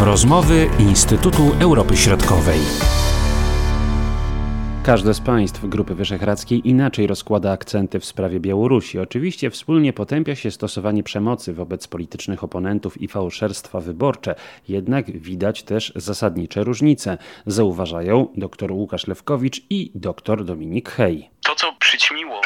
Rozmowy Instytutu Europy Środkowej. Każde z państw Grupy Wyszehradzkiej inaczej rozkłada akcenty w sprawie Białorusi. Oczywiście wspólnie potępia się stosowanie przemocy wobec politycznych oponentów i fałszerstwa wyborcze. Jednak widać też zasadnicze różnice, zauważają dr Łukasz Lewkowicz i dr Dominik Hej. To, co przyćmiło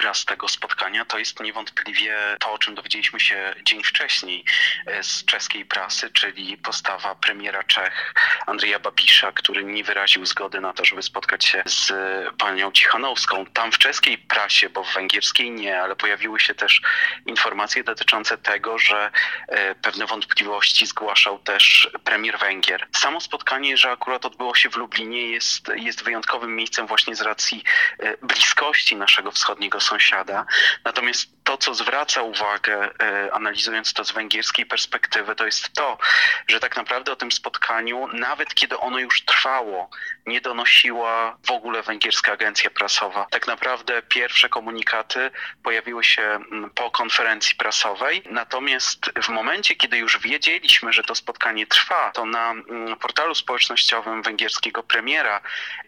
obraz tego spotkania, to jest niewątpliwie to, o czym dowiedzieliśmy się dzień wcześniej e, z czeskiej prasy, czyli postawa premiera Czech Andrzeja Babisza, który nie wyraził zgody na to, żeby spotkać się z panią Cichanowską. Tam w czeskiej prasie, bo w węgierskiej nie, ale pojawiły się też informacje dotyczące tego, że e, pewne wątpliwości zgłaszał też premier Węgier. Samo spotkanie, że akurat odbyło się w Lublinie, jest, jest wyjątkowym miejscem właśnie z racji e, bliskości naszego wschodniego sąsiada. Natomiast to, co zwraca uwagę, e, analizując to z węgierskiej perspektywy, to jest to, że tak naprawdę o tym spotkaniu, nawet kiedy ono już trwało, nie donosiła w ogóle węgierska agencja prasowa. Tak naprawdę pierwsze komunikaty pojawiły się mm, po konferencji prasowej, natomiast w momencie, kiedy już wiedzieliśmy, że to spotkanie trwa, to na mm, portalu społecznościowym węgierskiego premiera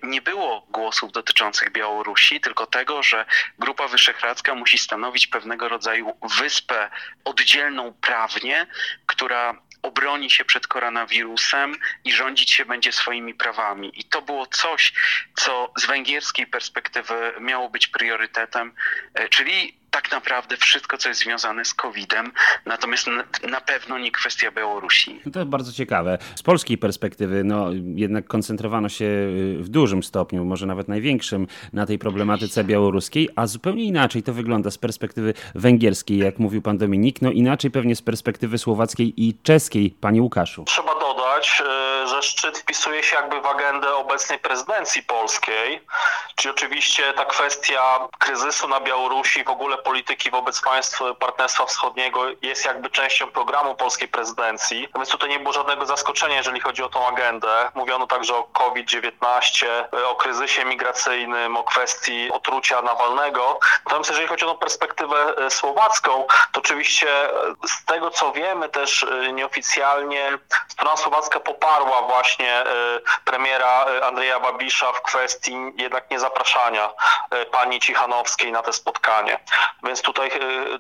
nie było głosów dotyczących Białorusi, tylko tego, że Grupa Wyszehradzka musi stanowić pewnego rodzaju wyspę oddzielną prawnie, która obroni się przed koronawirusem i rządzić się będzie swoimi prawami. I to było coś, co z węgierskiej perspektywy miało być priorytetem, e, czyli tak naprawdę wszystko, co jest związane z COVID-em, natomiast na pewno nie kwestia Białorusi. No to bardzo ciekawe. Z polskiej perspektywy, no jednak koncentrowano się y, w dużym stopniu, może nawet największym, na tej problematyce białoruskiej, a zupełnie inaczej to wygląda z perspektywy węgierskiej, jak mówił pan Dominik, no inaczej pewnie z perspektywy słowackiej i czeskiej, panie Łukaszu. Trzeba dodać, y, że szczyt wpisuje się jakby w agendę obecnej prezydencji polskiej, czyli oczywiście ta kwestia kryzysu na Białorusi, w ogóle polityki wobec państw Partnerstwa Wschodniego jest jakby częścią programu polskiej prezydencji, więc tutaj nie było żadnego zaskoczenia, jeżeli chodzi o tą agendę. Mówiono także o COVID-19, o kryzysie migracyjnym, o kwestii otrucia Nawalnego. Natomiast jeżeli chodzi o tą perspektywę e, słowacką, to oczywiście e, z tego co wiemy też e, nieoficjalnie strona słowacka poparła właśnie premiera Andrzeja Babisza w kwestii jednak niezapraszania pani Cichanowskiej na te spotkanie więc tutaj,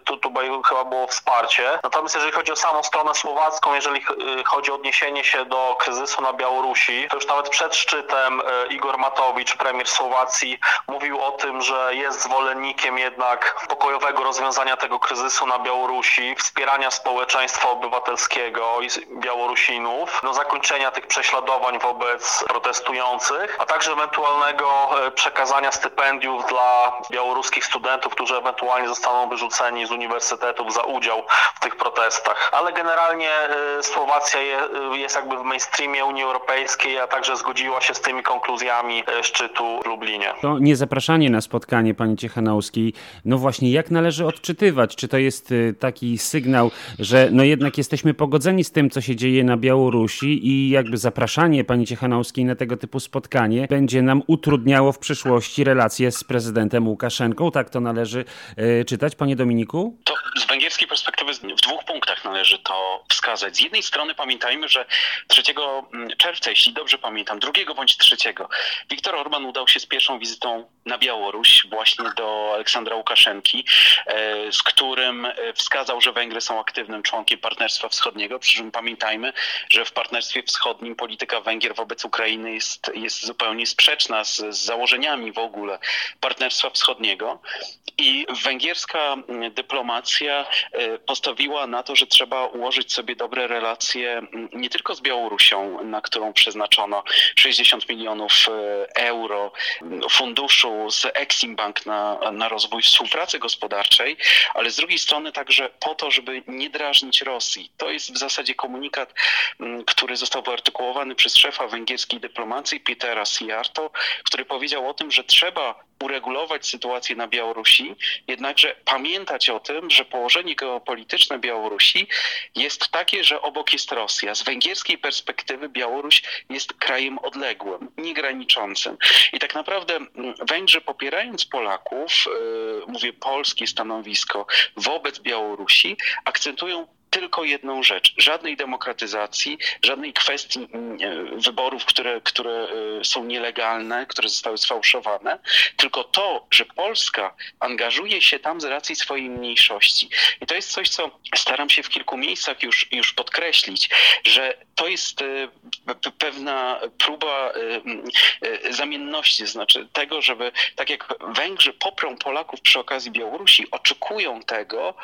tu, tutaj chyba było wsparcie. Natomiast jeżeli chodzi o samą stronę słowacką, jeżeli chodzi o odniesienie się do kryzysu na Białorusi, to już nawet przed szczytem Igor Matowicz, premier Słowacji, mówił o tym, że jest zwolennikiem jednak pokojowego rozwiązania tego kryzysu na Białorusi, wspierania społeczeństwa obywatelskiego i Białorusinów, do zakończenia tych prześladowań wobec protestujących, a także ewentualnego przekazania stypendiów dla białoruskich studentów, którzy ewentualnie zostaną wyrzuceni z uniwersytetów za udział w tych protestach. Ale generalnie y, Słowacja y, jest jakby w mainstreamie Unii Europejskiej, a także zgodziła się z tymi konkluzjami szczytu w Lublinie. To niezapraszanie na spotkanie pani Ciechanowskiej, no właśnie jak należy odczytywać? Czy to jest taki sygnał, że no jednak jesteśmy pogodzeni z tym, co się dzieje na Białorusi i jakby zapraszanie pani Ciechanowskiej na tego typu spotkanie będzie nam utrudniało w przyszłości relacje z prezydentem Łukaszenką? Tak to należy E, czytać, panie Dominiku? To z węgierskiej w dwóch punktach należy to wskazać. Z jednej strony pamiętajmy, że 3 mm, czerwca, jeśli dobrze pamiętam, 2 bądź 3, Viktor Orban udał się z pierwszą wizytą na Białoruś właśnie do Aleksandra Łukaszenki, e, z którym e, wskazał, że Węgry są aktywnym członkiem Partnerstwa Wschodniego, przy czym pamiętajmy, że w Partnerstwie Wschodnim polityka Węgier wobec Ukrainy jest, jest zupełnie sprzeczna z, z założeniami w ogóle Partnerstwa Wschodniego i węgierska mm, dyplomacja e, postawiła na to, że trzeba ułożyć sobie dobre relacje mm, nie tylko z Białorusią, na którą przeznaczono 60 milionów e, euro mm, funduszu z Exim Bank na, na rozwój współpracy gospodarczej, ale z drugiej strony także po to, żeby nie drażnić Rosji. To jest w zasadzie komunikat, który został wyartykułowany przez szefa węgierskiej dyplomacji Petera Sijarto, który powiedział o tym, że trzeba uregulować sytuację na Białorusi, jednakże pamiętać o tym, że położenie geopolityczne Białorusi jest takie, że obok jest Rosja. Z węgierskiej perspektywy Białoruś jest krajem odległym, niegraniczącym. I tak naprawdę mm, Węgrzy popierając Polaków, yy, mówię polskie stanowisko wobec Białorusi, akcentują tylko jedną rzecz. Żadnej demokratyzacji, żadnej kwestii mm, e, wyborów, które, które e, są nielegalne, które zostały sfałszowane, tylko to, że Polska angażuje się tam z racji swojej mniejszości. I to jest coś, co staram się w kilku miejscach już, już podkreślić, że to jest e, pewna próba zamienności, znaczy tego, żeby tak jak Węgrzy poprą Polaków przy okazji Białorusi, oczekują tego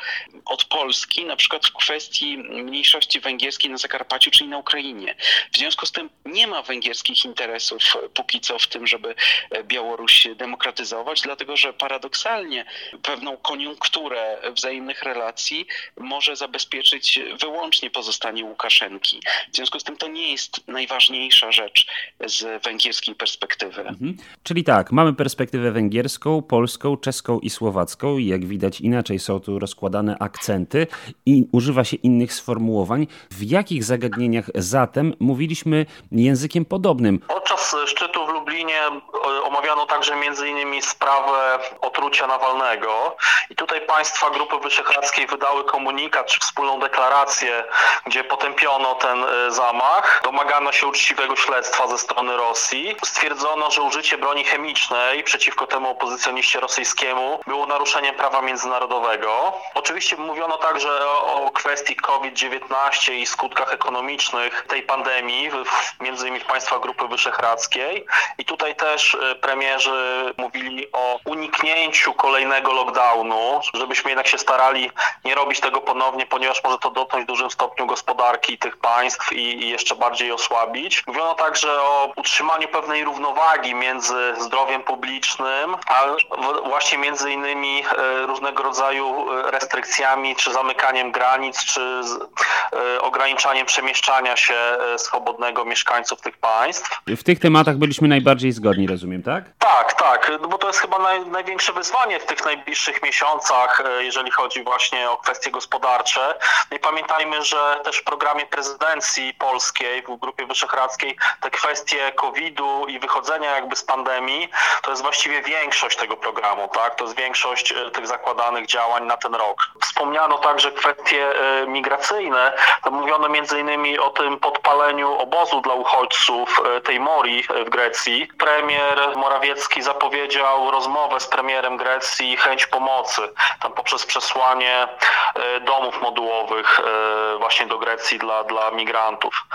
od Polski, na przykład w kwestii mniejszości węgierskiej na Zakarpaciu, czyli na Ukrainie. W związku z tym nie ma węgierskich interesów póki co w tym, żeby Białoruś demokratyzować, dlatego że paradoksalnie pewną koniunkturę wzajemnych relacji może zabezpieczyć wyłącznie pozostanie Łukaszenki. W związku z tym to nie jest najważniejsza rzecz z węgierskiej perspektywy. Mhm. Czyli tak, mamy perspektywę węgierską, polską, czeską i słowacką jak widać inaczej są tu rozkładane akcenty i używa się innych sformułowań. W jakich zagadnieniach zatem mówiliśmy językiem podobnym? Podczas szczytu omawiano także m.in. sprawę otrucia Nawalnego i tutaj państwa Grupy Wyszehradzkiej wydały komunikat czy wspólną deklarację, gdzie potępiono ten e, zamach. Domagano się uczciwego śledztwa ze strony Rosji. Stwierdzono, że użycie broni chemicznej przeciwko temu opozycjoniście rosyjskiemu było naruszeniem prawa międzynarodowego. Oczywiście mówiono także o, kwestii COVID-19 i skutkach ekonomicznych tej pandemii, między innymi w państwach Grupy Wyszehradzkiej. I tutaj też e, premierzy mówili o uniknięciu kolejnego lockdownu, żebyśmy jednak się starali nie robić tego ponownie, ponieważ może to dotknąć w dużym stopniu gospodarki tych państw i, i jeszcze bardziej osłabić. Mówiono także o utrzymaniu pewnej równowagi między zdrowiem publicznym, a właśnie między innymi e, różnego rodzaju e, restrykcjami, czy zamykaniem granic, czy ograniczaniem przemieszczania się swobodnego mieszkańców tych państw. W tych tematach byliśmy najbardziej zgodni, rozumiem, tak? Tak, tak, bo to jest chyba naj, największe wyzwanie w tych najbliższych miesiącach, e, jeżeli chodzi właśnie o kwestie gospodarcze. No I pamiętajmy, że też w programie prezydencji polskiej, w Grupie Wyszehradzkiej, te kwestie COVID-u i wychodzenia jakby z pandemii, to jest właściwie większość tego programu, tak? To jest większość e, tych zakładanych działań na ten rok. Wspomniano także kwestie e, migracyjne. To mówiono między innymi o tym podpaleniu obozu dla uchodźców tej Mori w Grecji. Premier Morawiecki zapowiedział rozmowę z premierem Grecji i chęć pomocy, tam poprzez przesłanie e, domów modułowych e, właśnie do Grecji dla, dla migrantów.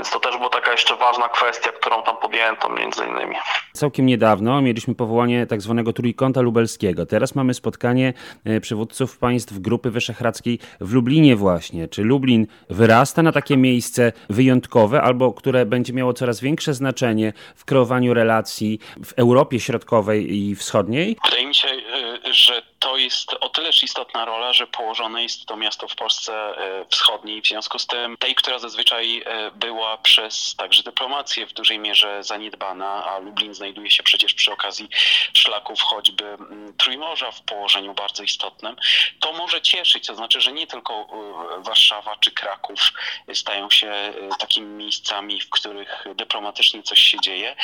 Więc to też była taka jeszcze ważna kwestia, którą tam podjęto między innymi. Całkiem niedawno mieliśmy powołanie tak zwanego trójkąta lubelskiego. Teraz mamy spotkanie e, przywódców państw Grupy Wyszehradzkiej w Lublinie właśnie. Czy Lublin wyrasta na takie miejsce wyjątkowe albo które będzie miało coraz większe znaczenie w kreowaniu relacji w Europie Środkowej i Wschodniej? Wydaje mi się, y, że to jest o tyleż istotna rola, że położone jest to miasto w Polsce e, wschodniej, w związku z tym tej, która zazwyczaj e, była przez także dyplomację w dużej mierze zaniedbana, a Lublin znajduje się przecież przy okazji szlaków choćby Trójmorza w położeniu bardzo istotnym, to może cieszyć, to znaczy, że nie tylko e, Warszawa czy Kraków stają się takimi miejscami, w których dyplomatycznie coś się dzieje,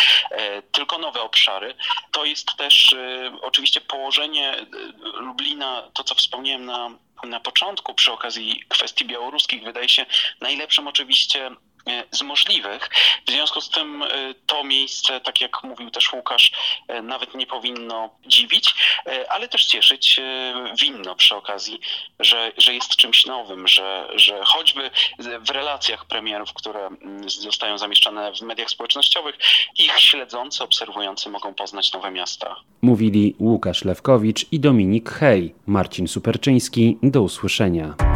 tylko nowe obszary. To jest też oczywiście położenie Lublina, to co wspomniałem na, na początku przy okazji kwestii białoruskich, wydaje się najlepszym oczywiście z możliwych. W związku z tym e, to miejsce, tak jak mówił też Łukasz, e, nawet nie powinno dziwić, ale też cieszyć winno przy okazji, że, że jest czymś nowym, że, że choćby w relacjach premierów, które mm, zostają zamieszczane w mediach społecznościowych, ich śledzący, obserwujący mogą poznać nowe miasta. Mówili Łukasz Lewkowicz i Dominik Hej. Marcin Superczyński. Do usłyszenia.